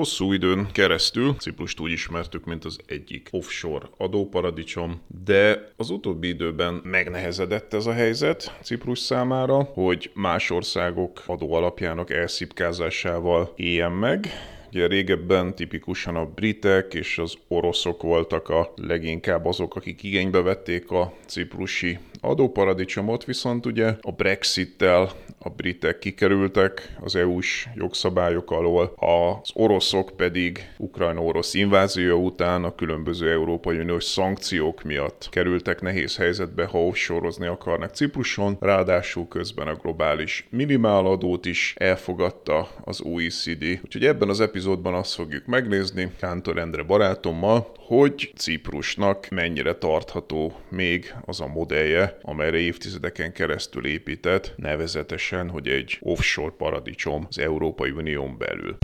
Hosszú időn keresztül. Ciprust úgy ismertük, mint az egyik offshore adóparadicsom, de az utóbbi időben megnehezedett ez a helyzet Ciprus számára, hogy más országok adóalapjának elszipkázásával éljen meg, Ugye régebben tipikusan a britek és az oroszok voltak a leginkább azok, akik igénybe vették a ciprusi adóparadicsomot, viszont ugye a Brexit-tel a britek kikerültek az EU-s jogszabályok alól, az oroszok pedig Ukrajna-orosz invázió után a különböző Európai Uniós szankciók miatt kerültek nehéz helyzetbe, ha offshore akarnak Cipruson, ráadásul közben a globális minimáladót is elfogadta az OECD. Úgyhogy ebben az epizódban azt fogjuk megnézni Kántor Endre barátommal, hogy Ciprusnak mennyire tartható még az a modellje, amelyre évtizedeken keresztül épített, nevezetesen, hogy egy offshore paradicsom az Európai Unión belül.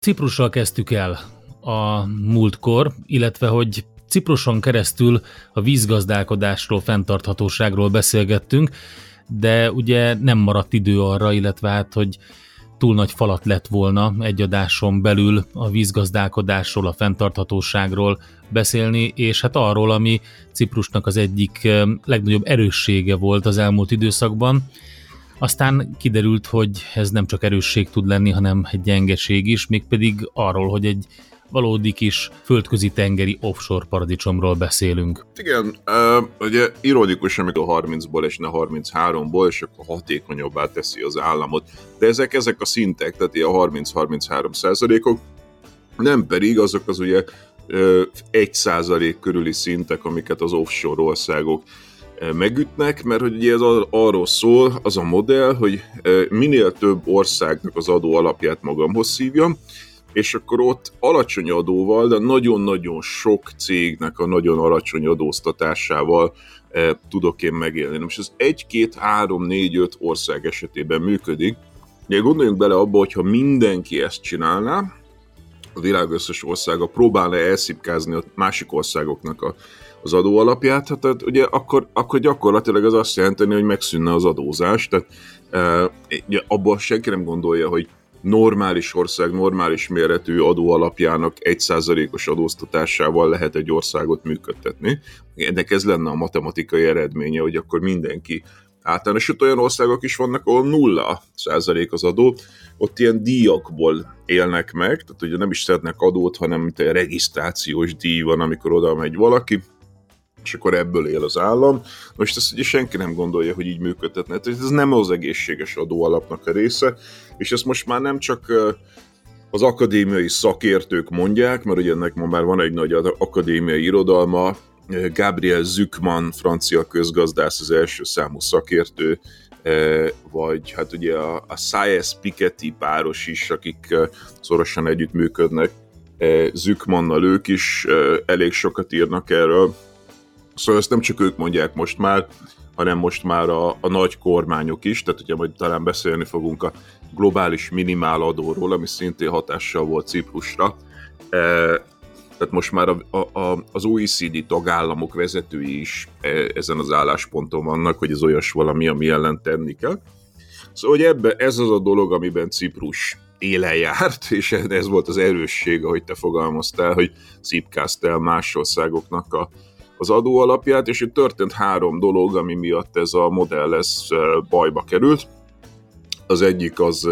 Ciprussal kezdtük el a múltkor, illetve hogy Cipruson keresztül a vízgazdálkodásról, fenntarthatóságról beszélgettünk, de ugye nem maradt idő arra, illetve hát, hogy túl nagy falat lett volna egy adáson belül a vízgazdálkodásról, a fenntarthatóságról beszélni, és hát arról, ami Ciprusnak az egyik legnagyobb erőssége volt az elmúlt időszakban. Aztán kiderült, hogy ez nem csak erősség tud lenni, hanem egy gyengeség is, mégpedig arról, hogy egy valódi kis földközi tengeri offshore paradicsomról beszélünk. Igen, ugye ironikus, amikor 30-ból esne 33-ból, és akkor hatékonyabbá teszi az államot. De ezek, ezek a szintek, tehát ilyen 30-33 százalékok, nem pedig azok az ugye uh, 1 százalék körüli szintek, amiket az offshore országok megütnek, mert hogy ugye ez arról szól, az a modell, hogy minél több országnak az adó alapját magamhoz szívjam, és akkor ott alacsony adóval, de nagyon-nagyon sok cégnek a nagyon alacsony adóztatásával e, tudok én megélni. Most ez 1, 2, 3, 4, 5 ország esetében működik. Ugye gondoljunk bele abba, hogyha mindenki ezt csinálná, a világ összes országa próbálna elszipkázni a másik országoknak a, az adó alapját, hát, hát ugye akkor, akkor gyakorlatilag az azt jelenteni, hogy megszűnne az adózás, tehát e, abban senki nem gondolja, hogy normális ország, normális méretű adó alapjának 1%-os adóztatásával lehet egy országot működtetni. Ennek ez lenne a matematikai eredménye, hogy akkor mindenki általános, sőt olyan országok is vannak, ahol nulla százalék az adó, ott ilyen díjakból élnek meg, tehát ugye nem is szednek adót, hanem mint egy regisztrációs díj van, amikor oda megy valaki, és akkor ebből él az állam. Most ezt ugye senki nem gondolja, hogy így működhetne. Tehát ez nem az egészséges adóalapnak a része, és ezt most már nem csak az akadémiai szakértők mondják, mert ugye ennek ma már van egy nagy akadémiai irodalma, Gabriel Zückmann, francia közgazdász, az első számú szakértő, vagy hát ugye a, a Saez Piketty páros is, akik szorosan együttműködnek, Zückmannal ők is elég sokat írnak erről, Szóval ezt nem csak ők mondják most már, hanem most már a, a nagy kormányok is, tehát ugye majd talán beszélni fogunk a globális minimáladóról, ami szintén hatással volt Ciprusra. E, tehát most már a, a, az OECD tagállamok vezetői is e, ezen az állásponton vannak, hogy ez olyas valami, ami ellen tenni kell. Szóval hogy ebbe, ez az a dolog, amiben Ciprus élen járt, és ez volt az erősség, ahogy te fogalmaztál, hogy szipkázta el más országoknak a, az adó alapját, és itt történt három dolog, ami miatt ez a modell ez bajba került. Az egyik az,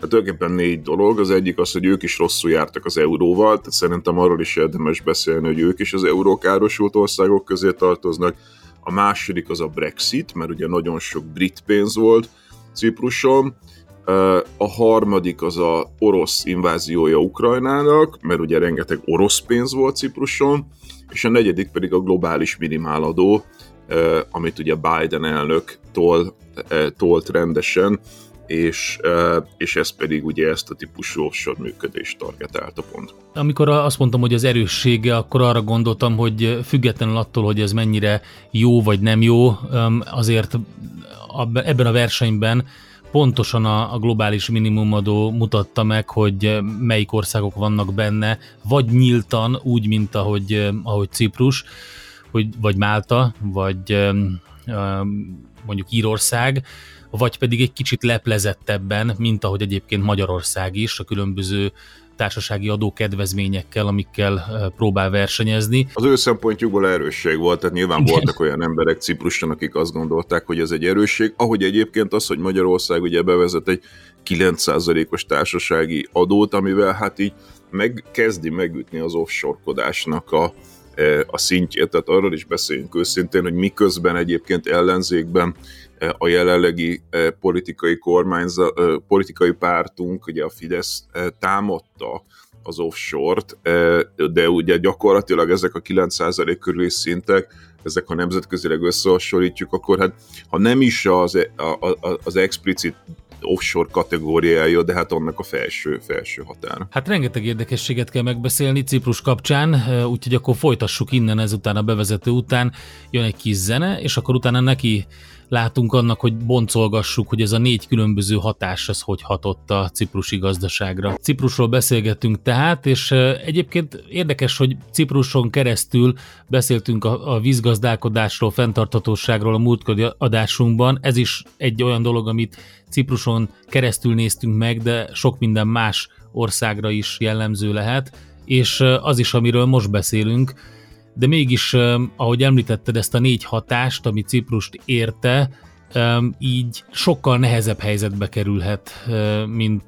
hát tulajdonképpen négy dolog. Az egyik az, hogy ők is rosszul jártak az euróval, tehát szerintem arról is érdemes beszélni, hogy ők is az eurókárosult országok közé tartoznak. A második az a Brexit, mert ugye nagyon sok brit pénz volt Cipruson. A harmadik az a orosz inváziója Ukrajnának, mert ugye rengeteg orosz pénz volt Cipruson, és a negyedik pedig a globális minimáladó, amit ugye Biden elnök tol, tolt rendesen, és, és ez pedig ugye ezt a típusú offshore működést targetálta pont. Amikor azt mondtam, hogy az erőssége, akkor arra gondoltam, hogy függetlenül attól, hogy ez mennyire jó vagy nem jó, azért ebben a versenyben pontosan a, a globális minimumadó mutatta meg, hogy melyik országok vannak benne, vagy nyíltan, úgy, mint ahogy, ahogy Ciprus, hogy, vagy Málta, vagy mondjuk Írország, vagy pedig egy kicsit leplezettebben, mint ahogy egyébként Magyarország is a különböző társasági adó kedvezményekkel, amikkel próbál versenyezni. Az ő szempontjukból erősség volt, tehát nyilván Igen. voltak olyan emberek Cipruson, akik azt gondolták, hogy ez egy erősség, ahogy egyébként az, hogy Magyarország ugye bevezet egy 9%-os társasági adót, amivel hát így megkezdi megütni az offshore-kodásnak a, a szintjét, tehát arról is beszéljünk őszintén, hogy miközben egyébként ellenzékben a jelenlegi politikai kormányzat, politikai pártunk, ugye a Fidesz támadta az offshore-t, de ugye gyakorlatilag ezek a 9% körüli szintek, ezek ha nemzetközileg összehasonlítjuk, akkor hát ha nem is az, e, az explicit offshore kategóriája, de hát annak a felső, felső határa. Hát rengeteg érdekességet kell megbeszélni Ciprus kapcsán, úgyhogy akkor folytassuk innen ezután a bevezető után, jön egy kis zene, és akkor utána neki látunk annak, hogy boncolgassuk, hogy ez a négy különböző hatás az hogy hatott a ciprusi gazdaságra. Ciprusról beszélgettünk tehát, és egyébként érdekes, hogy Cipruson keresztül beszéltünk a, a vízgazdálkodásról, fenntarthatóságról a múltkori adásunkban. Ez is egy olyan dolog, amit Cipruson keresztül néztünk meg, de sok minden más országra is jellemző lehet, és az is, amiről most beszélünk, de mégis, ahogy említetted ezt a négy hatást, ami Ciprust érte, így sokkal nehezebb helyzetbe kerülhet, mint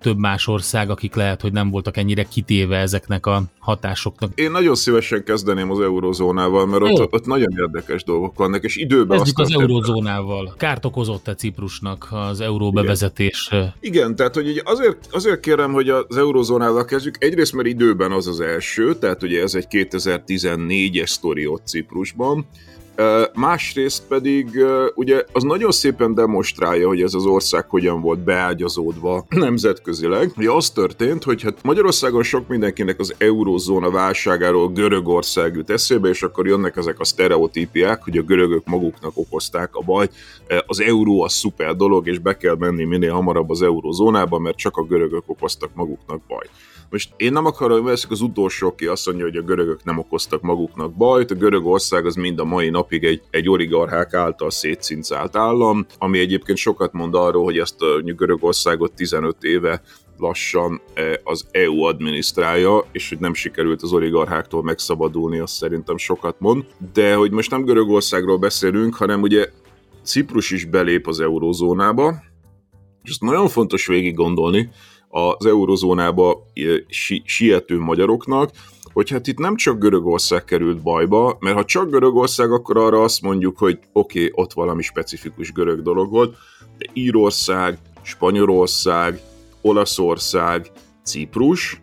több más ország, akik lehet, hogy nem voltak ennyire kitéve ezeknek a hatásoknak. Én nagyon szívesen kezdeném az eurozónával, mert ott, ott nagyon érdekes dolgok vannak, és időben Kezdjük az eurozónával. Kárt okozott-e Ciprusnak az euró bevezetés? Igen, Igen tehát hogy azért, azért kérem, hogy az eurozónával kezdjük. Egyrészt, mert időben az az első, tehát ugye ez egy 2014-es sztori ott Ciprusban, Másrészt pedig ugye az nagyon szépen demonstrálja, hogy ez az ország hogyan volt beágyazódva nemzetközileg. Ugye az történt, hogy hát Magyarországon sok mindenkinek az eurózóna válságáról Görögország jut eszébe, és akkor jönnek ezek a sztereotípiák, hogy a görögök maguknak okozták a bajt. Az euró a szuper dolog, és be kell menni minél hamarabb az eurózónába, mert csak a görögök okoztak maguknak bajt. Most én nem akarom, hogy az utolsó, aki azt mondja, hogy a görögök nem okoztak maguknak bajt. A Görögország az mind a mai napig egy, egy oligarchák által szétszincált állam, ami egyébként sokat mond arról, hogy ezt a Görögországot 15 éve lassan e, az EU adminisztrálja, és hogy nem sikerült az oligarcháktól megszabadulni, azt szerintem sokat mond. De hogy most nem Görögországról beszélünk, hanem ugye Ciprus is belép az eurózónába, és ezt nagyon fontos végig gondolni, az eurozónába si- siető magyaroknak, hogy hát itt nem csak Görögország került bajba, mert ha csak Görögország, akkor arra azt mondjuk, hogy oké, okay, ott valami specifikus görög dolog volt, de Írország, Spanyolország, Olaszország, Ciprus,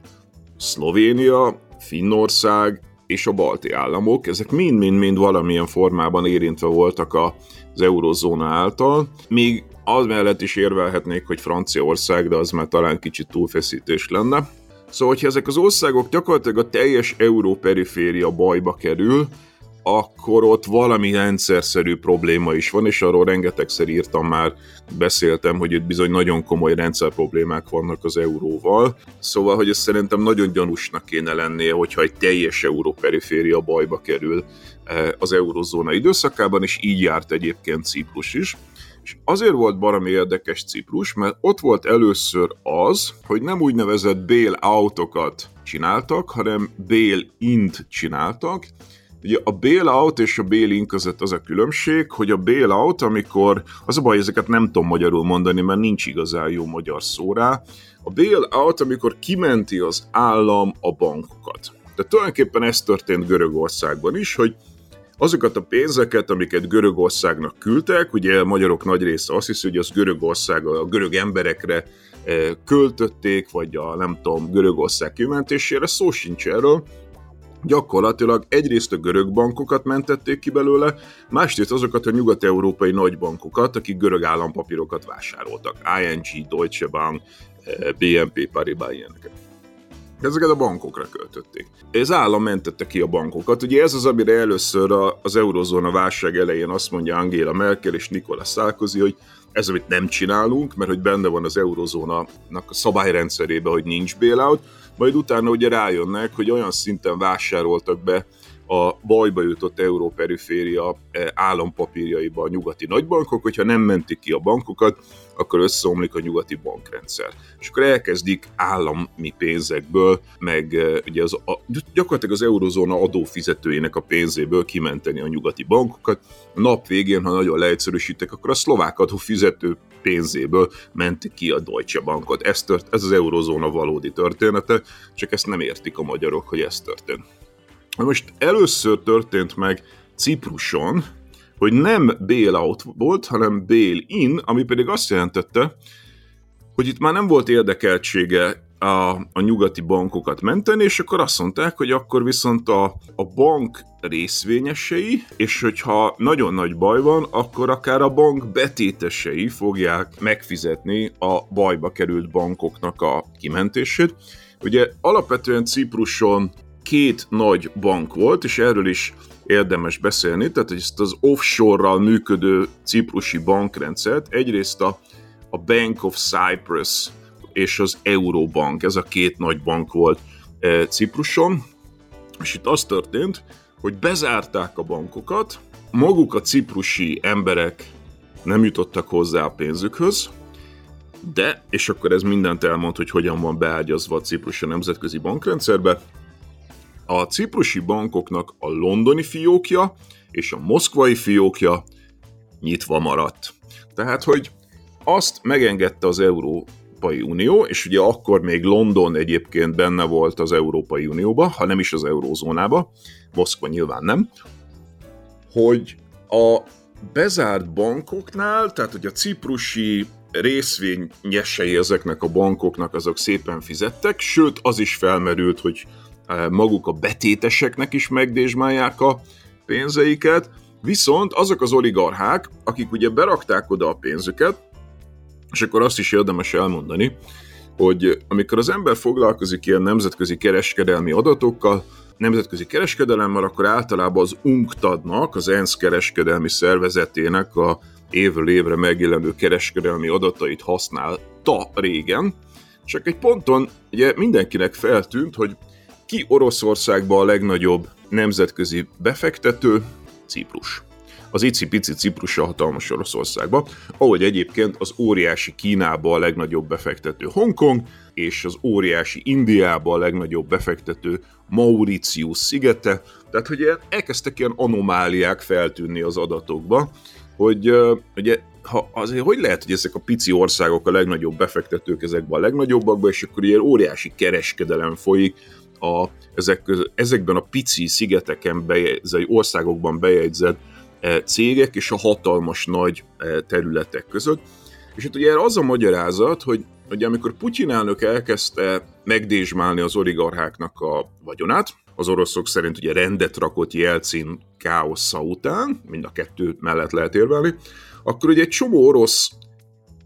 Szlovénia, Finnország és a balti államok, ezek mind-mind-mind valamilyen formában érintve voltak az eurozóna által, még az mellett is érvelhetnék, hogy Franciaország, de az már talán kicsit túlfeszítés lenne. Szóval, hogyha ezek az országok gyakorlatilag a teljes európeriféria bajba kerül, akkor ott valami rendszerszerű probléma is van, és arról rengetegszer írtam már, beszéltem, hogy itt bizony nagyon komoly rendszer problémák vannak az euróval. Szóval, hogy ez szerintem nagyon gyanúsnak kéne lennie, hogyha egy teljes európeriféria bajba kerül eh, az eurozóna időszakában, és így járt egyébként Ciprus is. És azért volt baromi érdekes Ciprus, mert ott volt először az, hogy nem úgynevezett bail-outokat csináltak, hanem bail-int csináltak, Ugye a bailout és a bail-in között az a különbség, hogy a bailout, amikor, az a baj, ezeket nem tudom magyarul mondani, mert nincs igazán jó magyar szó rá, a bailout, amikor kimenti az állam a bankokat. Tehát tulajdonképpen ez történt Görögországban is, hogy azokat a pénzeket, amiket Görögországnak küldtek, ugye a magyarok nagy része azt hiszi, hogy az Görögország a görög emberekre eh, költötték, vagy a nem tudom, Görögország kimentésére, szó sincs erről, gyakorlatilag egyrészt a görög bankokat mentették ki belőle, másrészt azokat a nyugat-európai nagybankokat, akik görög állampapírokat vásároltak. ING, Deutsche Bank, eh, BNP Paribas ilyeneket. Ezeket a bankokra költötték. Ez állam mentette ki a bankokat. Ugye ez az, amire először az eurozóna válság elején azt mondja Angela Merkel és Nikola Sarkozy, hogy ez, amit nem csinálunk, mert hogy benne van az eurozónának a szabályrendszerében, hogy nincs bailout, majd utána ugye rájönnek, hogy olyan szinten vásároltak be a bajba jutott európeriféria eh, állampapírjaiba a nyugati nagybankok, hogyha nem mentik ki a bankokat, akkor összeomlik a nyugati bankrendszer. És akkor elkezdik állami pénzekből, meg eh, ugye az, a, gyakorlatilag az eurozóna adófizetőjének a pénzéből kimenteni a nyugati bankokat. A nap végén, ha nagyon leegyszerűsítek, akkor a szlovák adófizető pénzéből mentik ki a Deutsche Bankot. Ez, tört, ez az eurozóna valódi története, csak ezt nem értik a magyarok, hogy ez történt. Most először történt meg Cipruson, hogy nem bailout volt, hanem bail-in, ami pedig azt jelentette, hogy itt már nem volt érdekeltsége a, a nyugati bankokat menteni, és akkor azt mondták, hogy akkor viszont a, a bank részvényesei, és hogyha nagyon nagy baj van, akkor akár a bank betétesei fogják megfizetni a bajba került bankoknak a kimentését. Ugye alapvetően Cipruson két nagy bank volt, és erről is érdemes beszélni, tehát hogy ezt az offshore-ral működő ciprusi bankrendszert, egyrészt a, a Bank of Cyprus és az Eurobank, ez a két nagy bank volt e, Cipruson, és itt az történt, hogy bezárták a bankokat, maguk a ciprusi emberek nem jutottak hozzá a pénzükhöz, de, és akkor ez mindent elmond, hogy hogyan van beágyazva a ciprusi nemzetközi bankrendszerbe, a ciprusi bankoknak a londoni fiókja és a moszkvai fiókja nyitva maradt. Tehát, hogy azt megengedte az Európai Unió, és ugye akkor még London egyébként benne volt az Európai Unióba, ha nem is az eurózónába, Moszkva nyilván nem, hogy a bezárt bankoknál, tehát hogy a ciprusi részvényesei ezeknek a bankoknak azok szépen fizettek, sőt az is felmerült, hogy maguk a betéteseknek is megdésmálják a pénzeiket, viszont azok az oligarchák, akik ugye berakták oda a pénzüket, és akkor azt is érdemes elmondani, hogy amikor az ember foglalkozik ilyen nemzetközi kereskedelmi adatokkal, nemzetközi kereskedelemmel, akkor általában az UNCTAD-nak, az ENSZ kereskedelmi szervezetének a évről évre megjelenő kereskedelmi adatait használta régen, csak egy ponton ugye mindenkinek feltűnt, hogy ki Oroszországban a legnagyobb nemzetközi befektető? Ciprus. Az icipici Ciprus a hatalmas Oroszországba, ahogy egyébként az óriási Kínába a legnagyobb befektető Hongkong, és az óriási Indiába a legnagyobb befektető Mauritius szigete. Tehát, hogy elkezdtek ilyen anomáliák feltűnni az adatokba, hogy ugye ha azért hogy lehet, hogy ezek a pici országok a legnagyobb befektetők ezekben a legnagyobbakban, és akkor ilyen óriási kereskedelem folyik a, ezek, ezekben a pici szigeteken, bejegyzett, országokban bejegyzett e, cégek és a hatalmas nagy e, területek között. És hát ugye az a magyarázat, hogy, hogy amikor Putyin elnök elkezdte megdésmálni az oligarcháknak a vagyonát, az oroszok szerint ugye rendet rakott Jelcin káosza után, mind a kettő mellett lehet érvelni, akkor ugye egy csomó orosz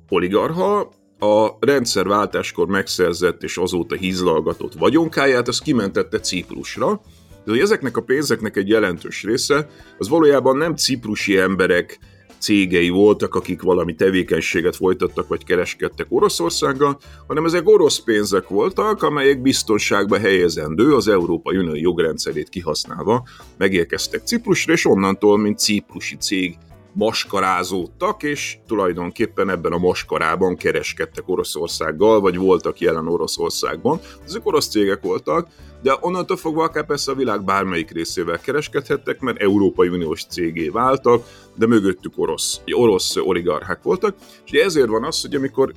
oligarha a rendszerváltáskor megszerzett és azóta hízlalgatott vagyonkáját, az kimentette Ciprusra, de hogy ezeknek a pénzeknek egy jelentős része, az valójában nem ciprusi emberek cégei voltak, akik valami tevékenységet folytattak vagy kereskedtek Oroszországgal, hanem ezek orosz pénzek voltak, amelyek biztonságba helyezendő az Európai Unió jogrendszerét kihasználva megérkeztek Ciprusra, és onnantól, mint ciprusi cég maskarázódtak, és tulajdonképpen ebben a maskarában kereskedtek Oroszországgal, vagy voltak jelen Oroszországban. Ezek orosz cégek voltak, de onnantól fogva akár persze a világ bármelyik részével kereskedhettek, mert Európai Uniós cégé váltak, de mögöttük orosz, orosz oligarchák voltak, és ezért van az, hogy amikor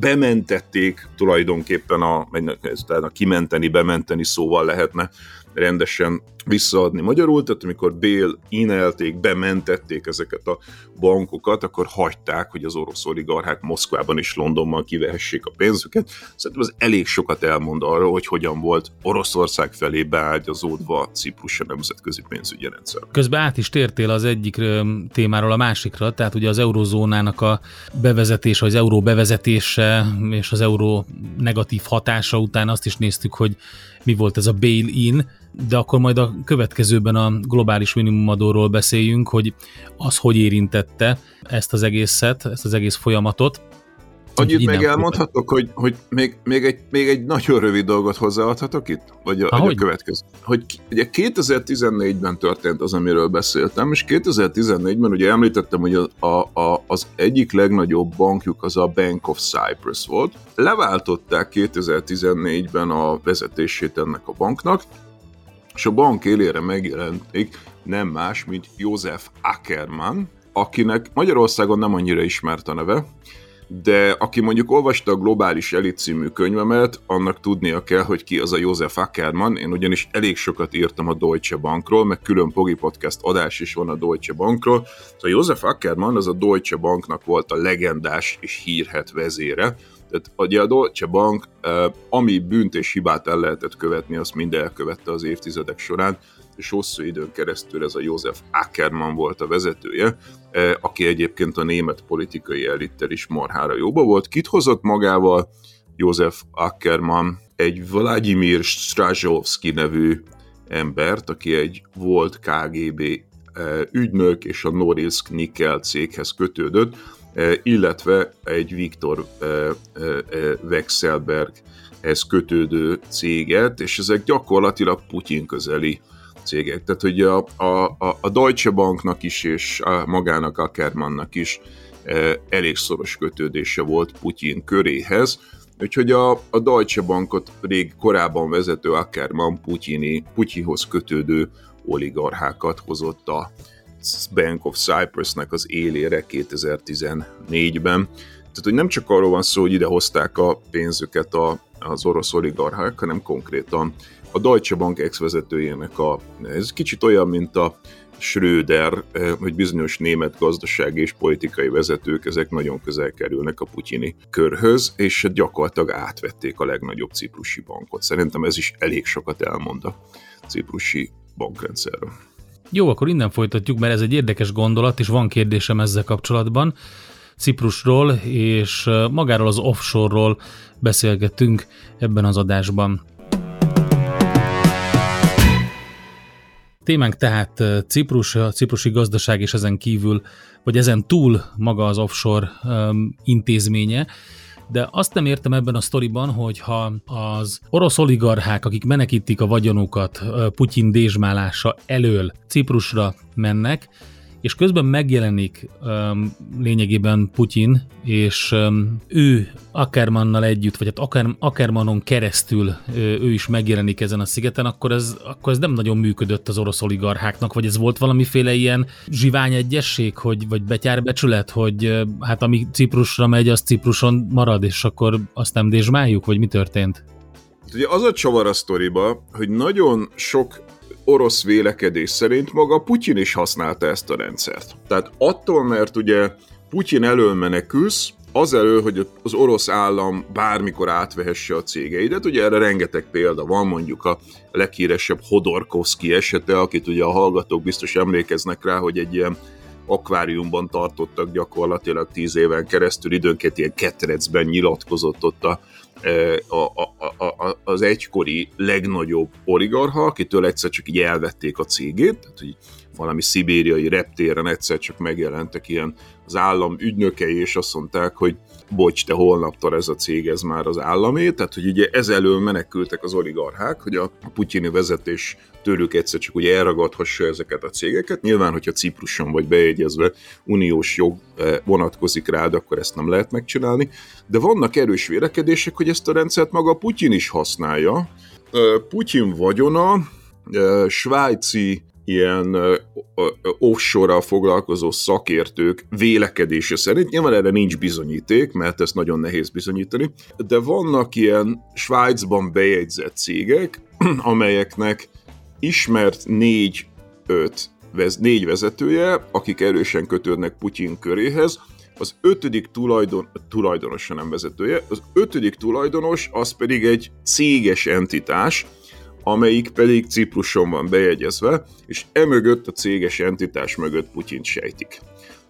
bementették tulajdonképpen a, a kimenteni, bementeni szóval lehetne rendesen visszaadni magyarul, tehát amikor Bél inelték, bementették ezeket a bankokat, akkor hagyták, hogy az orosz oligarchák Moszkvában és Londonban kivehessék a pénzüket. Szerintem az elég sokat elmond arról, hogy hogyan volt Oroszország felé beágyazódva Ciprus a nemzetközi pénzügyi rendszer. Közben át is tértél az egyik témáról a másikra, tehát ugye az eurozónának a bevezetése, az euró bevezetése és az euró negatív hatása után azt is néztük, hogy mi volt ez a bail-in, de akkor majd a következőben a globális minimumadóról beszéljünk, hogy az hogy érintette ezt az egészet, ezt az egész folyamatot. Annyit meg elmondhatok, hogy, hogy még, még, egy, még egy nagyon rövid dolgot hozzáadhatok itt? Vagy a, vagy a következő? Hogy ugye 2014-ben történt az, amiről beszéltem, és 2014-ben ugye említettem, hogy a, a, a, az egyik legnagyobb bankjuk az a Bank of Cyprus volt. Leváltották 2014-ben a vezetését ennek a banknak, és a bank élére megjelenték nem más, mint József Ackermann, akinek Magyarországon nem annyira ismert a neve, de aki mondjuk olvasta a Globális Elit című könyvemet, annak tudnia kell, hogy ki az a József Ackermann. Én ugyanis elég sokat írtam a Deutsche Bankról, meg külön Pogi Podcast adás is van a Deutsche Bankról. Szóval József Ackermann az a Deutsche Banknak volt a legendás és hírhet vezére, tehát ugye a Deutsche Bank, ami bűnt és hibát el lehetett követni, azt mind elkövette az évtizedek során, és hosszú időn keresztül ez a József Ackermann volt a vezetője, aki egyébként a német politikai elittel is marhára jóba volt. Kit hozott magával József Ackermann? Egy Vladimir Strajovski nevű embert, aki egy volt KGB ügynök és a Norilsk Nickel céghez kötődött, illetve egy Viktor e, e, Wexelberghez kötődő céget, és ezek gyakorlatilag Putyin közeli cégek. Tehát, hogy a, a, a Deutsche Banknak is, és a magának Ackermannnak is elég szoros kötődése volt Putyin köréhez, Úgyhogy a, a Deutsche Bankot rég korábban vezető Ackermann Putyini, Putyinhoz kötődő oligarchákat hozott a Bank of Cyprusnek az élére 2014-ben. Tehát, hogy nem csak arról van szó, hogy ide hozták a pénzüket a, az orosz oligarchák, hanem konkrétan a Deutsche Bank ex-vezetőjének a, ez kicsit olyan, mint a Schröder, eh, hogy bizonyos német gazdasági és politikai vezetők, ezek nagyon közel kerülnek a putyini körhöz, és gyakorlatilag átvették a legnagyobb ciprusi bankot. Szerintem ez is elég sokat elmond a ciprusi bankrendszerről. Jó, akkor innen folytatjuk, mert ez egy érdekes gondolat, és van kérdésem ezzel kapcsolatban. Ciprusról és magáról az offshore-ról beszélgetünk ebben az adásban. Témánk tehát Ciprus, a ciprusi gazdaság és ezen kívül, vagy ezen túl maga az offshore intézménye de azt nem értem ebben a sztoriban, hogy ha az orosz oligarchák, akik menekítik a vagyonukat Putyin dézsmálása elől Ciprusra mennek, és közben megjelenik um, lényegében Putyin, és um, ő Ackermannnal együtt, vagy hát Ackermannon keresztül ő, is megjelenik ezen a szigeten, akkor ez, akkor ez nem nagyon működött az orosz oligarcháknak, vagy ez volt valamiféle ilyen zsivány egyesség, hogy, vagy betyárbecsület, hogy hát ami Ciprusra megy, az Cipruson marad, és akkor azt nem dézsmáljuk, vagy mi történt? Ugye az a csavar a sztoriba, hogy nagyon sok orosz vélekedés szerint maga Putyin is használta ezt a rendszert. Tehát attól, mert ugye Putyin elől menekülsz, az elő, hogy az orosz állam bármikor átvehesse a cégeidet, ugye erre rengeteg példa van, mondjuk a leghíresebb Hodorkovsky esete, akit ugye a hallgatók biztos emlékeznek rá, hogy egy ilyen akváriumban tartottak gyakorlatilag tíz éven keresztül, időnként ilyen ketrecben nyilatkozott ott a a, a, a, az egykori legnagyobb oligarha, akitől egyszer csak így elvették a cégét, tehát hogy valami szibériai reptéren egyszer csak megjelentek ilyen az állam ügynökei, és azt mondták, hogy bocs, te holnaptól ez a cég, ez már az államé, tehát hogy ugye ezelől menekültek az oligarchák, hogy a putyini vezetés tőlük egyszer csak ugye elragadhassa ezeket a cégeket. Nyilván, hogyha Cipruson vagy bejegyezve uniós jog eh, vonatkozik rád, akkor ezt nem lehet megcsinálni, de vannak erős vélekedések, hogy ezt a rendszert maga Putyin is használja. Eh, Putyin vagyona eh, svájci ilyen offshore-ral foglalkozó szakértők vélekedése szerint, nyilván erre nincs bizonyíték, mert ezt nagyon nehéz bizonyítani, de vannak ilyen Svájcban bejegyzett cégek, amelyeknek ismert négy, öt, négy vezetője, akik erősen kötődnek Putyin köréhez, az ötödik tulajdon, tulajdonos nem vezetője, az ötödik tulajdonos az pedig egy céges entitás, amelyik pedig Cipruson van bejegyezve, és emögött a céges entitás mögött Putyint sejtik.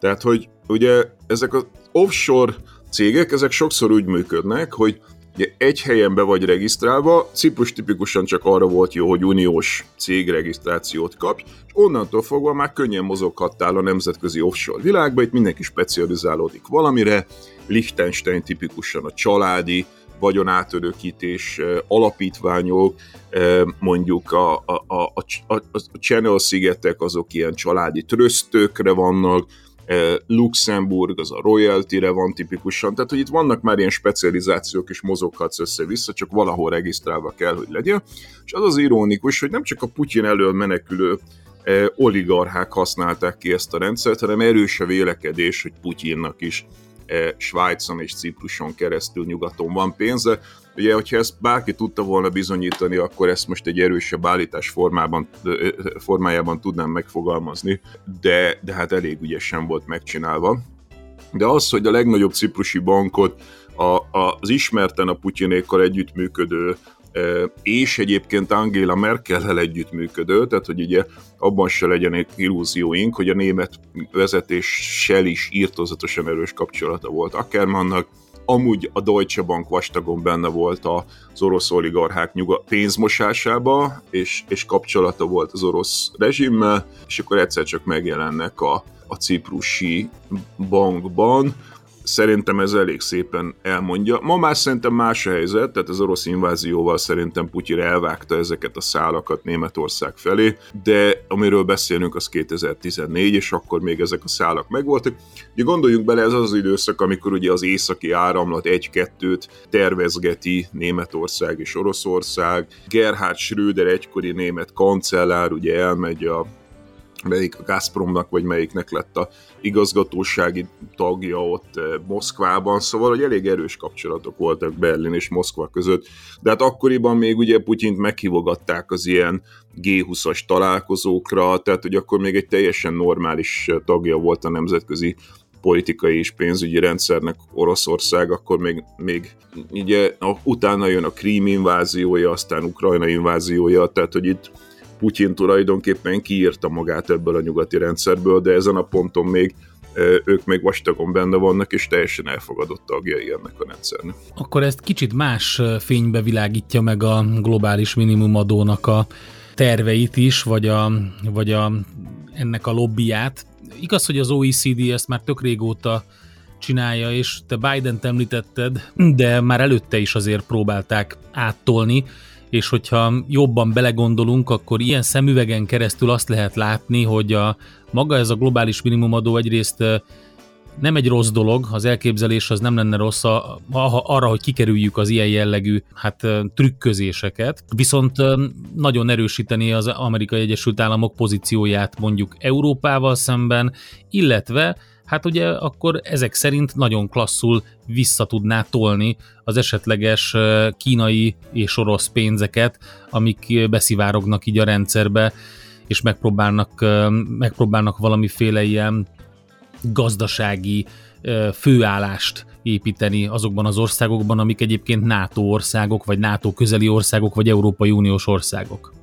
Tehát, hogy ugye ezek az offshore cégek, ezek sokszor úgy működnek, hogy Ugye egy helyen be vagy regisztrálva, Ciprus tipikusan csak arra volt jó, hogy uniós cégregisztrációt kapj, és onnantól fogva már könnyen mozoghattál a nemzetközi offshore világba, itt mindenki specializálódik valamire, Liechtenstein tipikusan a családi, vagyonátörökítés alapítványok, mondjuk a, a, a, a, a Channel szigetek azok ilyen családi trösztökre vannak, Luxemburg, az a royalty-re van tipikusan, tehát hogy itt vannak már ilyen specializációk, és mozoghatsz össze-vissza, csak valahol regisztrálva kell, hogy legyen. És az az ironikus, hogy nem csak a Putyin elől menekülő oligarchák használták ki ezt a rendszert, hanem erős a vélekedés, hogy Putyinnak is Svájcon és Cipruson keresztül nyugaton van pénze. Ugye, hogyha ezt bárki tudta volna bizonyítani, akkor ezt most egy erősebb állítás formában, formájában tudnám megfogalmazni, de, de hát elég ügyesen volt megcsinálva. De az, hogy a legnagyobb ciprusi bankot a, a, az ismerten a Putyinékkal együttműködő és egyébként Angela Merkel-hel együttműködő, tehát hogy ugye abban se legyenek illúzióink, hogy a német vezetéssel is írtozatosan erős kapcsolata volt Ackermannnak, amúgy a Deutsche Bank vastagon benne volt az orosz oligarchák nyuga pénzmosásába, és, és kapcsolata volt az orosz rezsimmel, és akkor egyszer csak megjelennek a, a ciprusi bankban, Szerintem ez elég szépen elmondja. Ma már szerintem más a helyzet, tehát az orosz invázióval szerintem Putyin elvágta ezeket a szálakat Németország felé, de amiről beszélünk az 2014, és akkor még ezek a szálak megvoltak. Ugye gondoljunk bele, ez az, időszak, amikor ugye az északi áramlat egy-kettőt tervezgeti Németország és Oroszország. Gerhard Schröder egykori német kancellár ugye elmegy a melyik a Gazpromnak, vagy melyiknek lett a igazgatósági tagja ott eh, Moszkvában, szóval hogy elég erős kapcsolatok voltak Berlin és Moszkva között, de hát akkoriban még ugye Putyint meghívogatták az ilyen G20-as találkozókra, tehát hogy akkor még egy teljesen normális tagja volt a nemzetközi politikai és pénzügyi rendszernek Oroszország, akkor még, még ugye utána jön a Krím inváziója, aztán Ukrajna inváziója, tehát hogy itt Putyin tulajdonképpen kiírta magát ebből a nyugati rendszerből, de ezen a ponton még ők még vastagon benne vannak, és teljesen elfogadott tagjai ennek a rendszernek. Akkor ezt kicsit más fénybe világítja meg a globális minimumadónak a terveit is, vagy, a, vagy a, ennek a lobbyját. Igaz, hogy az OECD ezt már tök régóta csinálja, és te Biden-t említetted, de már előtte is azért próbálták áttolni és hogyha jobban belegondolunk, akkor ilyen szemüvegen keresztül azt lehet látni, hogy a maga ez a globális minimumadó egyrészt nem egy rossz dolog, az elképzelés az nem lenne rossz a, a, arra, hogy kikerüljük az ilyen jellegű hát, trükközéseket, viszont nagyon erősíteni az Amerikai Egyesült Államok pozícióját mondjuk Európával szemben, illetve hát ugye akkor ezek szerint nagyon klasszul vissza tudná tolni az esetleges kínai és orosz pénzeket, amik beszivárognak így a rendszerbe, és megpróbálnak, megpróbálnak valamiféle ilyen gazdasági főállást építeni azokban az országokban, amik egyébként NATO országok, vagy NATO közeli országok, vagy Európai Uniós országok.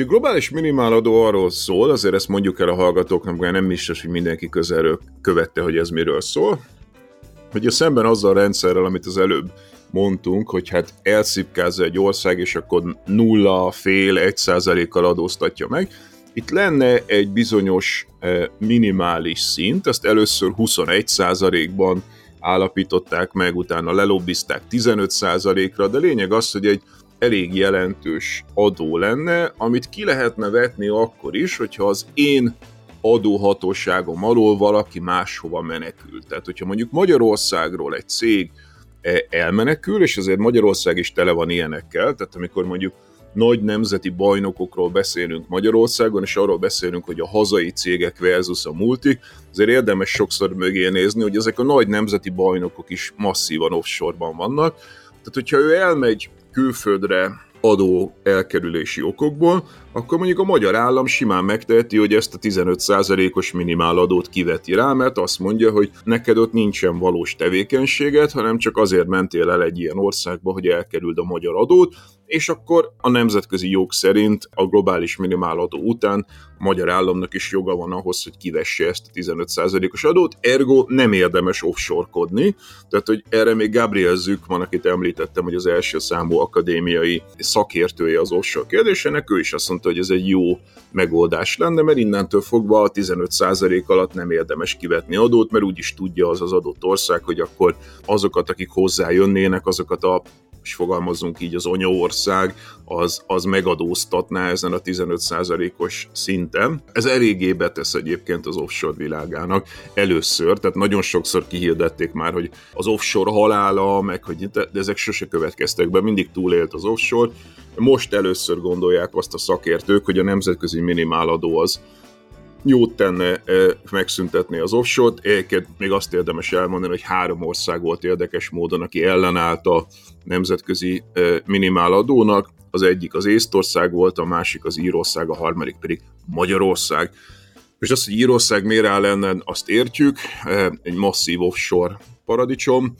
A globális minimáladó arról szól, azért ezt mondjuk el a hallgatóknak, mert nem biztos, hogy mindenki közelről követte, hogy ez miről szól, hogy a szemben azzal a rendszerrel, amit az előbb mondtunk, hogy hát elszipkázza egy ország, és akkor nulla, fél, egy százalékkal adóztatja meg. itt lenne egy bizonyos minimális szint, ezt először 21%-ban állapították meg, utána lelobbizták 15%-ra, de lényeg az, hogy egy elég jelentős adó lenne, amit ki lehetne vetni akkor is, hogyha az én adóhatóságom alól valaki máshova menekül. Tehát, hogyha mondjuk Magyarországról egy cég e, elmenekül, és azért Magyarország is tele van ilyenekkel, tehát amikor mondjuk nagy nemzeti bajnokokról beszélünk Magyarországon, és arról beszélünk, hogy a hazai cégek versus a multik, azért érdemes sokszor mögé nézni, hogy ezek a nagy nemzeti bajnokok is masszívan offshore-ban vannak. Tehát, hogyha ő elmegy külföldre adó elkerülési okokból, akkor mondjuk a magyar állam simán megteheti, hogy ezt a 15%-os minimáladót kiveti rá, mert azt mondja, hogy neked ott nincsen valós tevékenységet, hanem csak azért mentél el egy ilyen országba, hogy elkerüld a magyar adót, és akkor a nemzetközi jog szerint a globális minimáladó után a magyar államnak is joga van ahhoz, hogy kivesse ezt a 15%-os adót, ergo nem érdemes offshore-kodni, tehát hogy erre még Gabriel Zükman, akit említettem, hogy az első számú akadémiai szakértője az offshore kérdésének, ő is azt mondta, hogy ez egy jó megoldás lenne, mert innentől fogva a 15% alatt nem érdemes kivetni adót, mert úgyis tudja az az adott ország, hogy akkor azokat, akik hozzájönnének, azokat a és fogalmazunk így az onyaország, az, az megadóztatná ezen a 15%-os szinten. Ez eléggé betesz egyébként az offshore világának először, tehát nagyon sokszor kihirdették már, hogy az offshore halála, meg hogy de ezek sose következtek be, mindig túlélt az offshore. Most először gondolják azt a szakértők, hogy a nemzetközi minimáladó az jót tenne megszüntetni az offshore-t. Egyébként még azt érdemes elmondani, hogy három ország volt érdekes módon, aki ellenállt a nemzetközi minimáladónak. Az egyik az Észtország volt, a másik az Írország, a harmadik pedig Magyarország. És azt, hogy Írország miért áll ellen, azt értjük, egy masszív offshore paradicsom.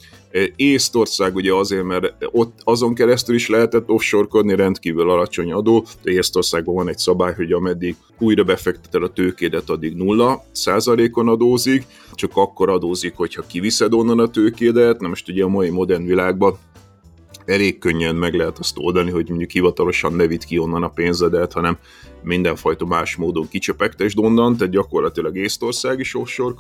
Észtország ugye azért, mert ott azon keresztül is lehetett offshore-kodni, rendkívül alacsony adó, de Észtországban van egy szabály, hogy ameddig újra befekteted a tőkédet, addig nulla százalékon adózik, csak akkor adózik, hogyha kiviszed onnan a tőkédet, na most ugye a mai modern világban elég könnyen meg lehet azt oldani, hogy mondjuk hivatalosan ne vitt ki onnan a pénzedet, hanem mindenfajta más módon kicsöpegtesd onnan, tehát gyakorlatilag Észtország is offshore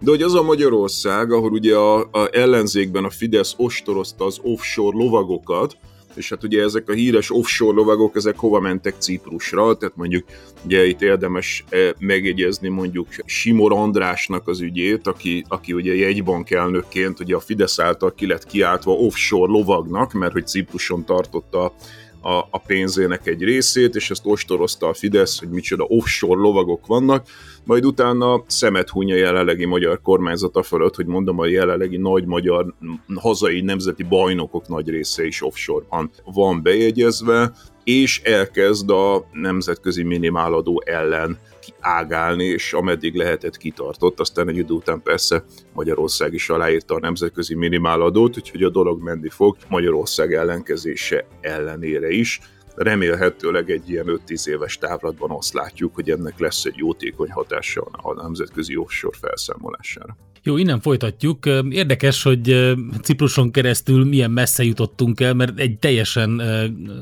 de hogy az a Magyarország, ahol ugye a, a ellenzékben a Fidesz ostorozta az offshore lovagokat, és hát ugye ezek a híres offshore lovagok, ezek hova mentek Ciprusra, tehát mondjuk ugye itt érdemes eh, megjegyezni mondjuk Simor Andrásnak az ügyét, aki, aki ugye jegybank elnökként ugye a Fidesz által ki lett kiáltva offshore lovagnak, mert hogy Cipruson tartotta a, a pénzének egy részét, és ezt ostorozta a Fidesz, hogy micsoda offshore lovagok vannak, majd utána szemet hunya jelenlegi magyar kormányzata fölött, hogy mondom, a jelenlegi nagy magyar hazai nemzeti bajnokok nagy része is offshore-ban van bejegyezve, és elkezd a nemzetközi minimáladó ellen ágálni, és ameddig lehetett kitartott, aztán egy idő után persze Magyarország is aláírta a nemzetközi minimáladót, úgyhogy a dolog menni fog Magyarország ellenkezése ellenére is remélhetőleg egy ilyen 5-10 éves távlatban azt látjuk, hogy ennek lesz egy jótékony hatása a nemzetközi offshore felszámolására. Jó, innen folytatjuk. Érdekes, hogy Cipruson keresztül milyen messze jutottunk el, mert egy teljesen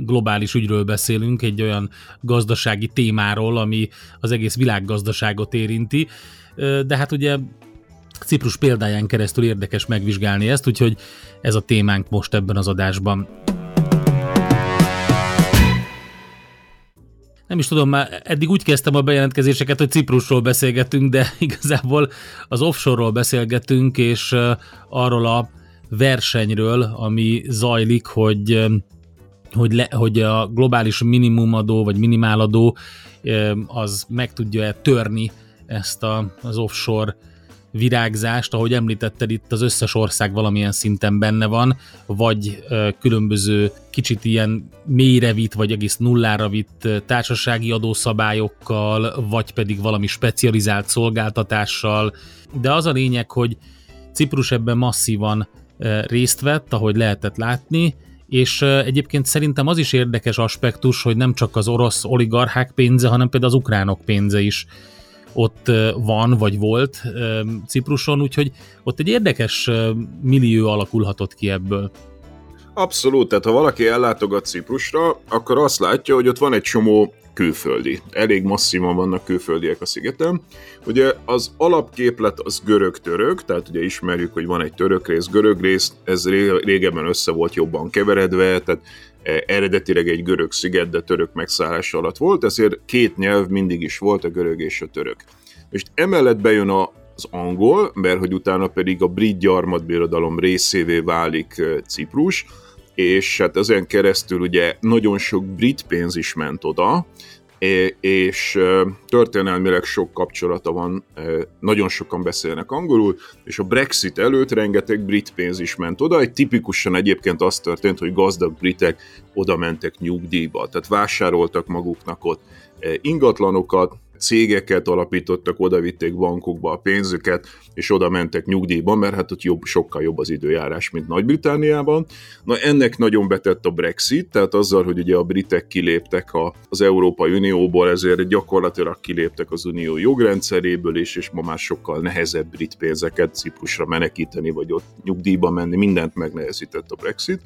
globális ügyről beszélünk, egy olyan gazdasági témáról, ami az egész világgazdaságot érinti. De hát ugye Ciprus példáján keresztül érdekes megvizsgálni ezt, úgyhogy ez a témánk most ebben az adásban. Nem is tudom, már eddig úgy kezdtem a bejelentkezéseket, hogy Ciprusról beszélgetünk, de igazából az offshore-ról beszélgetünk, és arról a versenyről, ami zajlik, hogy hogy, le, hogy a globális minimumadó vagy minimáladó az meg tudja-e törni ezt a, az offshore virágzást, ahogy említetted, itt az összes ország valamilyen szinten benne van, vagy különböző kicsit ilyen mélyre vitt, vagy egész nullára vitt társasági adószabályokkal, vagy pedig valami specializált szolgáltatással. De az a lényeg, hogy Ciprus ebben masszívan részt vett, ahogy lehetett látni, és egyébként szerintem az is érdekes aspektus, hogy nem csak az orosz oligarchák pénze, hanem például az ukránok pénze is ott van, vagy volt Cipruson, úgyhogy ott egy érdekes millió alakulhatott ki ebből. Abszolút, tehát ha valaki ellátogat Ciprusra, akkor azt látja, hogy ott van egy csomó külföldi. Elég masszívan vannak külföldiek a szigeten. Ugye az alapképlet az görög-török, tehát ugye ismerjük, hogy van egy török rész, görög rész, ez régebben össze volt jobban keveredve, tehát eredetileg egy görög sziget, de török megszállás alatt volt, ezért két nyelv mindig is volt, a görög és a török. És emellett bejön a, az angol, mert hogy utána pedig a brit gyarmatbirodalom részévé válik Ciprus, és hát ezen keresztül ugye nagyon sok brit pénz is ment oda, és történelmileg sok kapcsolata van, nagyon sokan beszélnek angolul, és a Brexit előtt rengeteg brit pénz is ment oda, egy tipikusan egyébként az történt, hogy gazdag britek oda mentek nyugdíjba, tehát vásároltak maguknak ott ingatlanokat, cégeket alapítottak, oda vitték bankokba a pénzüket, és oda mentek nyugdíjba, mert hát ott jobb, sokkal jobb az időjárás, mint Nagy-Britániában. Na ennek nagyon betett a Brexit, tehát azzal, hogy ugye a britek kiléptek a, az Európai Unióból, ezért gyakorlatilag kiléptek az unió jogrendszeréből is, és ma már sokkal nehezebb brit pénzeket Ciprusra menekíteni, vagy ott nyugdíjba menni, mindent megnehezített a Brexit.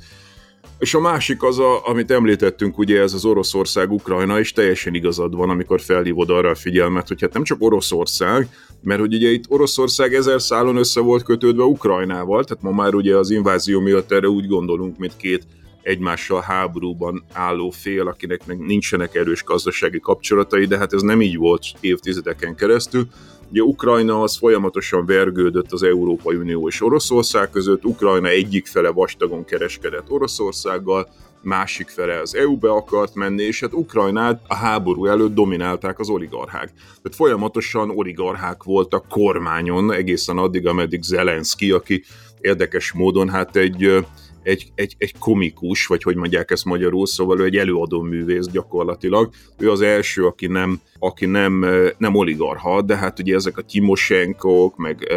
És a másik az, a, amit említettünk, ugye ez az Oroszország-Ukrajna, és teljesen igazad van, amikor felhívod arra a figyelmet, hogy hát nem csak Oroszország, mert hogy ugye itt Oroszország ezer szálon össze volt kötődve Ukrajnával, tehát ma már ugye az invázió miatt erre úgy gondolunk, mint két egymással háborúban álló fél, akinek nincsenek erős gazdasági kapcsolatai, de hát ez nem így volt évtizedeken keresztül. Ugye Ukrajna az folyamatosan vergődött az Európai Unió és Oroszország között, Ukrajna egyik fele vastagon kereskedett Oroszországgal, másik fele az EU-be akart menni, és hát Ukrajnát a háború előtt dominálták az oligarchák. Tehát folyamatosan oligarchák voltak kormányon egészen addig, ameddig Zelenszky, aki érdekes módon hát egy egy, egy, egy komikus, vagy hogy mondják ezt magyarul, szóval ő egy előadó művész gyakorlatilag. Ő az első, aki nem, aki nem, nem oligarha, de hát ugye ezek a Timoshenkok, meg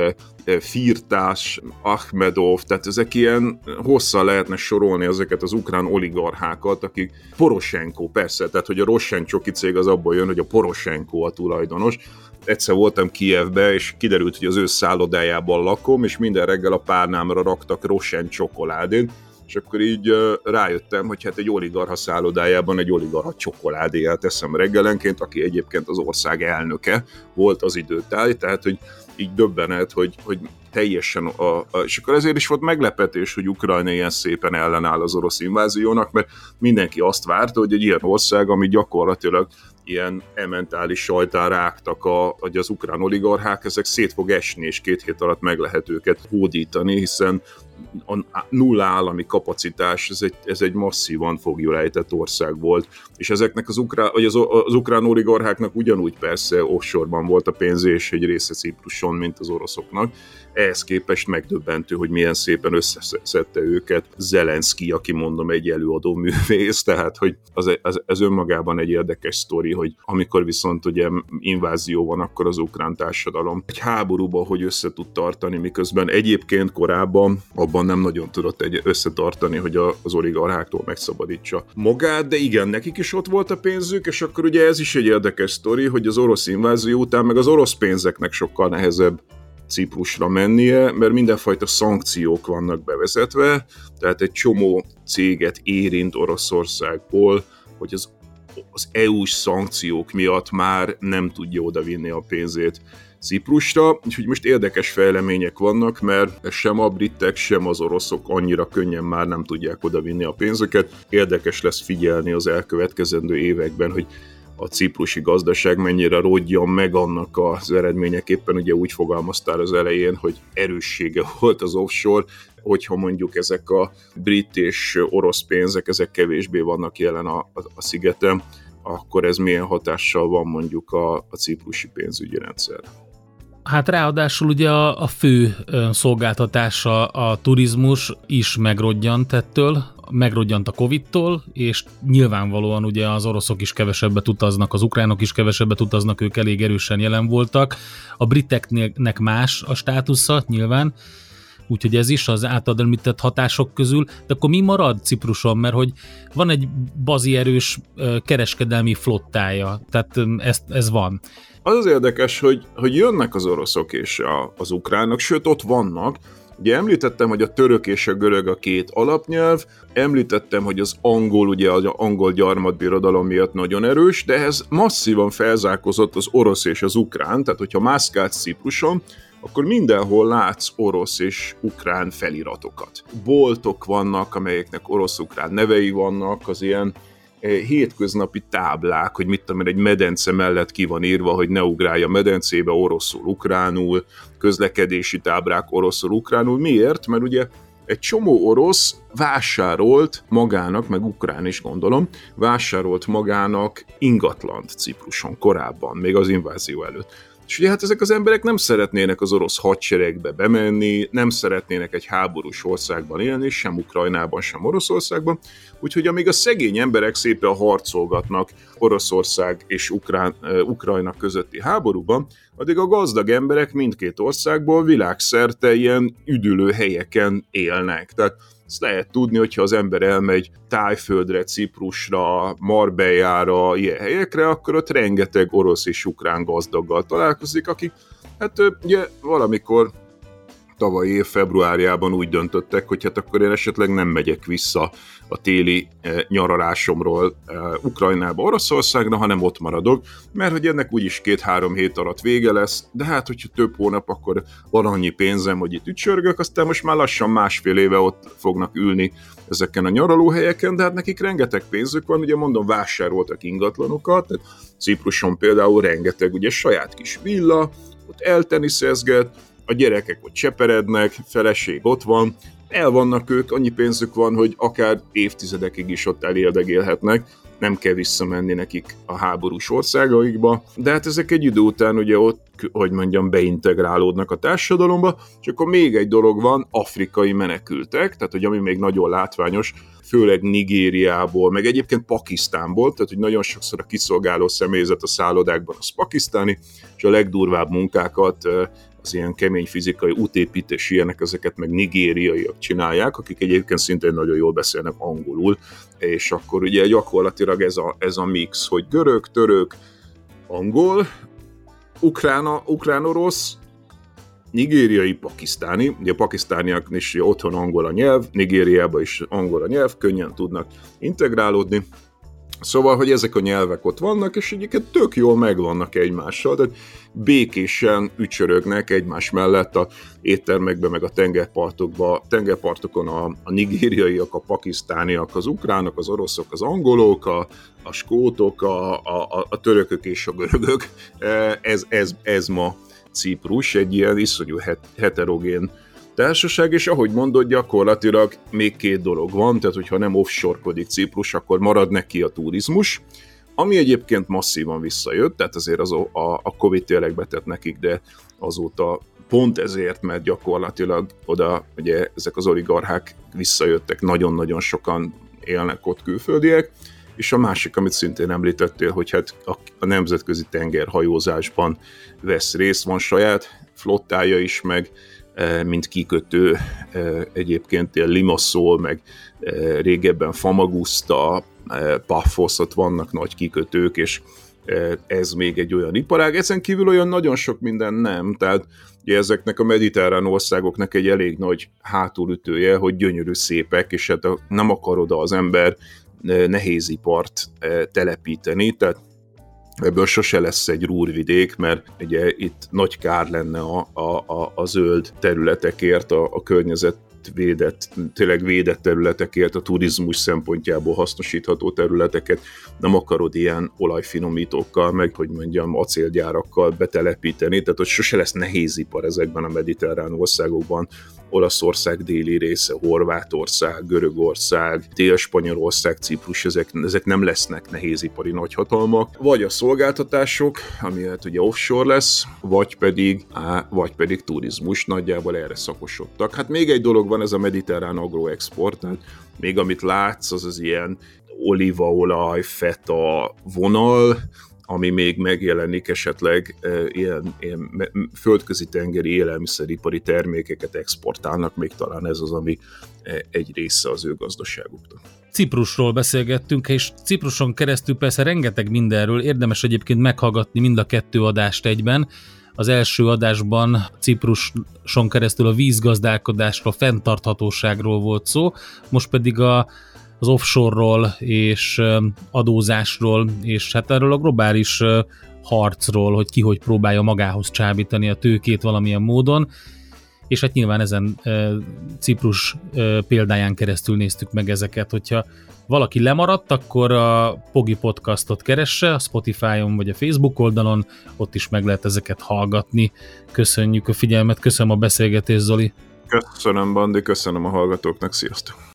Firtás, Ahmedov, tehát ezek ilyen hosszan lehetne sorolni ezeket az ukrán oligarchákat, akik Poroshenko, persze, tehát hogy a Rossencsoki cég az abból jön, hogy a Poroshenko a tulajdonos, egyszer voltam Kievbe, és kiderült, hogy az ő szállodájában lakom, és minden reggel a párnámra raktak Rosen csokoládét, és akkor így rájöttem, hogy hát egy oligarha szállodájában egy oligarha csokoládéját teszem reggelenként, aki egyébként az ország elnöke volt az időtáj, tehát hogy így döbbenet, hogy, hogy teljesen, a, a, és akkor ezért is volt meglepetés, hogy Ukrajna ilyen szépen ellenáll az orosz inváziónak, mert mindenki azt várta, hogy egy ilyen ország, ami gyakorlatilag ilyen ementális sajtán rágtak, a, hogy az ukrán oligarchák, ezek szét fog esni, és két hét alatt meg lehet őket hódítani, hiszen a nulla állami kapacitás, ez egy, ez egy masszívan fogjulejtett ország volt, és ezeknek az ukrán, vagy az, az ukrán oligarcháknak ugyanúgy persze offshore-ban volt a pénz, és egy része Cipruson, mint az oroszoknak, ehhez képest megdöbbentő, hogy milyen szépen összeszedte őket Zelenszky, aki mondom egy előadó művész, tehát hogy az, az, ez önmagában egy érdekes sztori, hogy amikor viszont ugye invázió van, akkor az ukrán társadalom egy háborúban hogy össze tud tartani, miközben egyébként korábban abban nem nagyon tudott egy összetartani, hogy a, az oligarcháktól megszabadítsa magát, de igen, nekik is ott volt a pénzük, és akkor ugye ez is egy érdekes sztori, hogy az orosz invázió után meg az orosz pénzeknek sokkal nehezebb Ciprusra mennie, mert mindenfajta szankciók vannak bevezetve, tehát egy csomó céget érint Oroszországból, hogy az, az EU-s szankciók miatt már nem tudja odavinni a pénzét Ciprusra, úgyhogy most érdekes fejlemények vannak, mert sem a britek, sem az oroszok annyira könnyen már nem tudják odavinni a pénzüket. Érdekes lesz figyelni az elkövetkezendő években, hogy a ciprusi gazdaság mennyire rodjan meg annak az eredményeképpen, ugye úgy fogalmaztál az elején, hogy erőssége volt az offshore, hogyha mondjuk ezek a brit és orosz pénzek, ezek kevésbé vannak jelen a, a, a szigeten, akkor ez milyen hatással van mondjuk a, a ciprusi pénzügyi rendszer. Hát ráadásul ugye a, a fő szolgáltatása a turizmus is megrodjant ettől, megrodjant a Covid-tól, és nyilvánvalóan ugye az oroszok is kevesebbet utaznak, az ukránok is kevesebbet utaznak, ők elég erősen jelen voltak. A briteknek más a státusza nyilván, úgyhogy ez is az általad említett hatások közül, de akkor mi marad Cipruson, mert hogy van egy bazi erős kereskedelmi flottája, tehát ez, ez van. Az az érdekes, hogy, hogy jönnek az oroszok és a, az ukránok, sőt ott vannak, Ugye említettem, hogy a török és a görög a két alapnyelv, említettem, hogy az angol, ugye az angol gyarmatbirodalom miatt nagyon erős, de ehhez masszívan felzárkozott az orosz és az ukrán, tehát hogyha mászkálsz Cipruson, akkor mindenhol látsz orosz és ukrán feliratokat. Boltok vannak, amelyeknek orosz-ukrán nevei vannak, az ilyen hétköznapi táblák, hogy mit tudom, egy medence mellett ki van írva, hogy ne ugrálj a medencébe oroszul, ukránul, közlekedési táblák oroszul, ukránul. Miért? Mert ugye egy csomó orosz vásárolt magának, meg ukrán is gondolom, vásárolt magának ingatlant Cipruson korábban, még az invázió előtt. És ugye hát ezek az emberek nem szeretnének az orosz hadseregbe bemenni, nem szeretnének egy háborús országban élni, sem Ukrajnában, sem Oroszországban, úgyhogy amíg a szegény emberek szépen harcolgatnak Oroszország és Ukrán, Ukrajna közötti háborúban, addig a gazdag emberek mindkét országból világszerte ilyen üdülő helyeken élnek. Tehát ezt lehet tudni, hogyha az ember elmegy Tájföldre, Ciprusra, Marbellára, ilyen helyekre, akkor ott rengeteg orosz és ukrán gazdaggal találkozik, akik hát ugye valamikor tavaly év februárjában úgy döntöttek, hogy hát akkor én esetleg nem megyek vissza a téli eh, nyaralásomról eh, Ukrajnába, Oroszországra, hanem ott maradok, mert hogy ennek úgyis két-három hét alatt vége lesz, de hát, hogyha több hónap, akkor van annyi pénzem, hogy itt ücsörgök, aztán most már lassan másfél éve ott fognak ülni ezeken a nyaralóhelyeken, de hát nekik rengeteg pénzük van, ugye mondom, vásároltak ingatlanokat, tehát Cipruson például rengeteg ugye saját kis villa, ott elteniszezget, a gyerekek ott cseperednek, feleség ott van, el vannak ők, annyi pénzük van, hogy akár évtizedekig is ott eléldegélhetnek, nem kell visszamenni nekik a háborús országaikba, de hát ezek egy idő után ugye ott, hogy mondjam, beintegrálódnak a társadalomba, és akkor még egy dolog van, afrikai menekültek, tehát hogy ami még nagyon látványos, főleg Nigériából, meg egyébként Pakisztánból, tehát hogy nagyon sokszor a kiszolgáló személyzet a szállodákban az pakisztáni, és a legdurvább munkákat az ilyen kemény fizikai útépítés ilyenek, ezeket meg nigériaiak csinálják, akik egyébként szintén nagyon jól beszélnek angolul, és akkor ugye gyakorlatilag ez a, ez a mix, hogy görög, török, angol, ukrána, ukrán-orosz, nigériai, pakisztáni, ugye a pakisztániak is otthon angol a nyelv, Nigériában is angol a nyelv, könnyen tudnak integrálódni, Szóval, hogy ezek a nyelvek ott vannak, és egyébként tök jól megvannak egymással, de békésen ücsörögnek egymás mellett a éttermekben, meg a tengerpartokba, tengerpartokon a, a nigériaiak, a pakisztániak, az ukránok, az oroszok, az angolok, a, a skótok, a, a, a törökök és a görögök. Ez, ez, ez ma Ciprus, egy ilyen iszonyú heterogén társaság, és ahogy mondod, gyakorlatilag még két dolog van, tehát hogyha nem offshore-kodik Ciprus, akkor marad neki a turizmus, ami egyébként masszívan visszajött, tehát azért az a, a Covid tényleg betett nekik, de azóta pont ezért, mert gyakorlatilag oda ugye ezek az oligarchák visszajöttek, nagyon-nagyon sokan élnek ott külföldiek, és a másik, amit szintén említettél, hogy hát a, a nemzetközi tengerhajózásban vesz részt, van saját flottája is, meg mint kikötő. Eh, egyébként ilyen Limassol, meg eh, régebben Famagusta, Paphos, ott vannak nagy kikötők, és ez még egy olyan iparág. Ezen kívül olyan nagyon sok minden nem, tehát ugye ezeknek a mediterrán országoknak egy elég nagy hátulütője, hogy gyönyörű szépek, és hát nem akar oda az ember nehézipart telepíteni, tehát ebből sose lesz egy rúrvidék, mert ugye itt nagy kár lenne a, a, a, a zöld területekért, a, a környezet védett, tényleg védett területekért, a turizmus szempontjából hasznosítható területeket. Nem akarod ilyen olajfinomítókkal, meg hogy mondjam, acélgyárakkal betelepíteni, tehát hogy sose lesz nehézipar ezekben a mediterrán országokban, Olaszország déli része, Horvátország, Görögország, Dél-Spanyolország, Ciprus, ezek, ezek nem lesznek nehézipari nagyhatalmak, vagy a szolgáltatások, ami hát ugye offshore lesz, vagy pedig, á, vagy pedig turizmus, nagyjából erre szakosodtak. Hát még egy dolog van, ez a mediterrán agroexport, tehát még amit látsz, az az ilyen olívaolaj, feta vonal, ami még megjelenik esetleg e, ilyen, ilyen földközi tengeri élelmiszeripari termékeket exportálnak, még talán ez az, ami e, egy része az ő gazdaságuknak. Ciprusról beszélgettünk, és Cipruson keresztül persze rengeteg mindenről, érdemes egyébként meghallgatni mind a kettő adást egyben, Az első adásban Cipruson keresztül a vízgazdálkodásról, fenntarthatóságról volt szó, most pedig a az offshore-ról és adózásról, és hát erről a globális harcról, hogy ki hogy próbálja magához csábítani a tőkét valamilyen módon, és hát nyilván ezen Ciprus példáján keresztül néztük meg ezeket, hogyha valaki lemaradt, akkor a Pogi Podcastot keresse a Spotify-on vagy a Facebook oldalon, ott is meg lehet ezeket hallgatni. Köszönjük a figyelmet, köszönöm a beszélgetést, Zoli. Köszönöm, Bandi, köszönöm a hallgatóknak, sziasztok!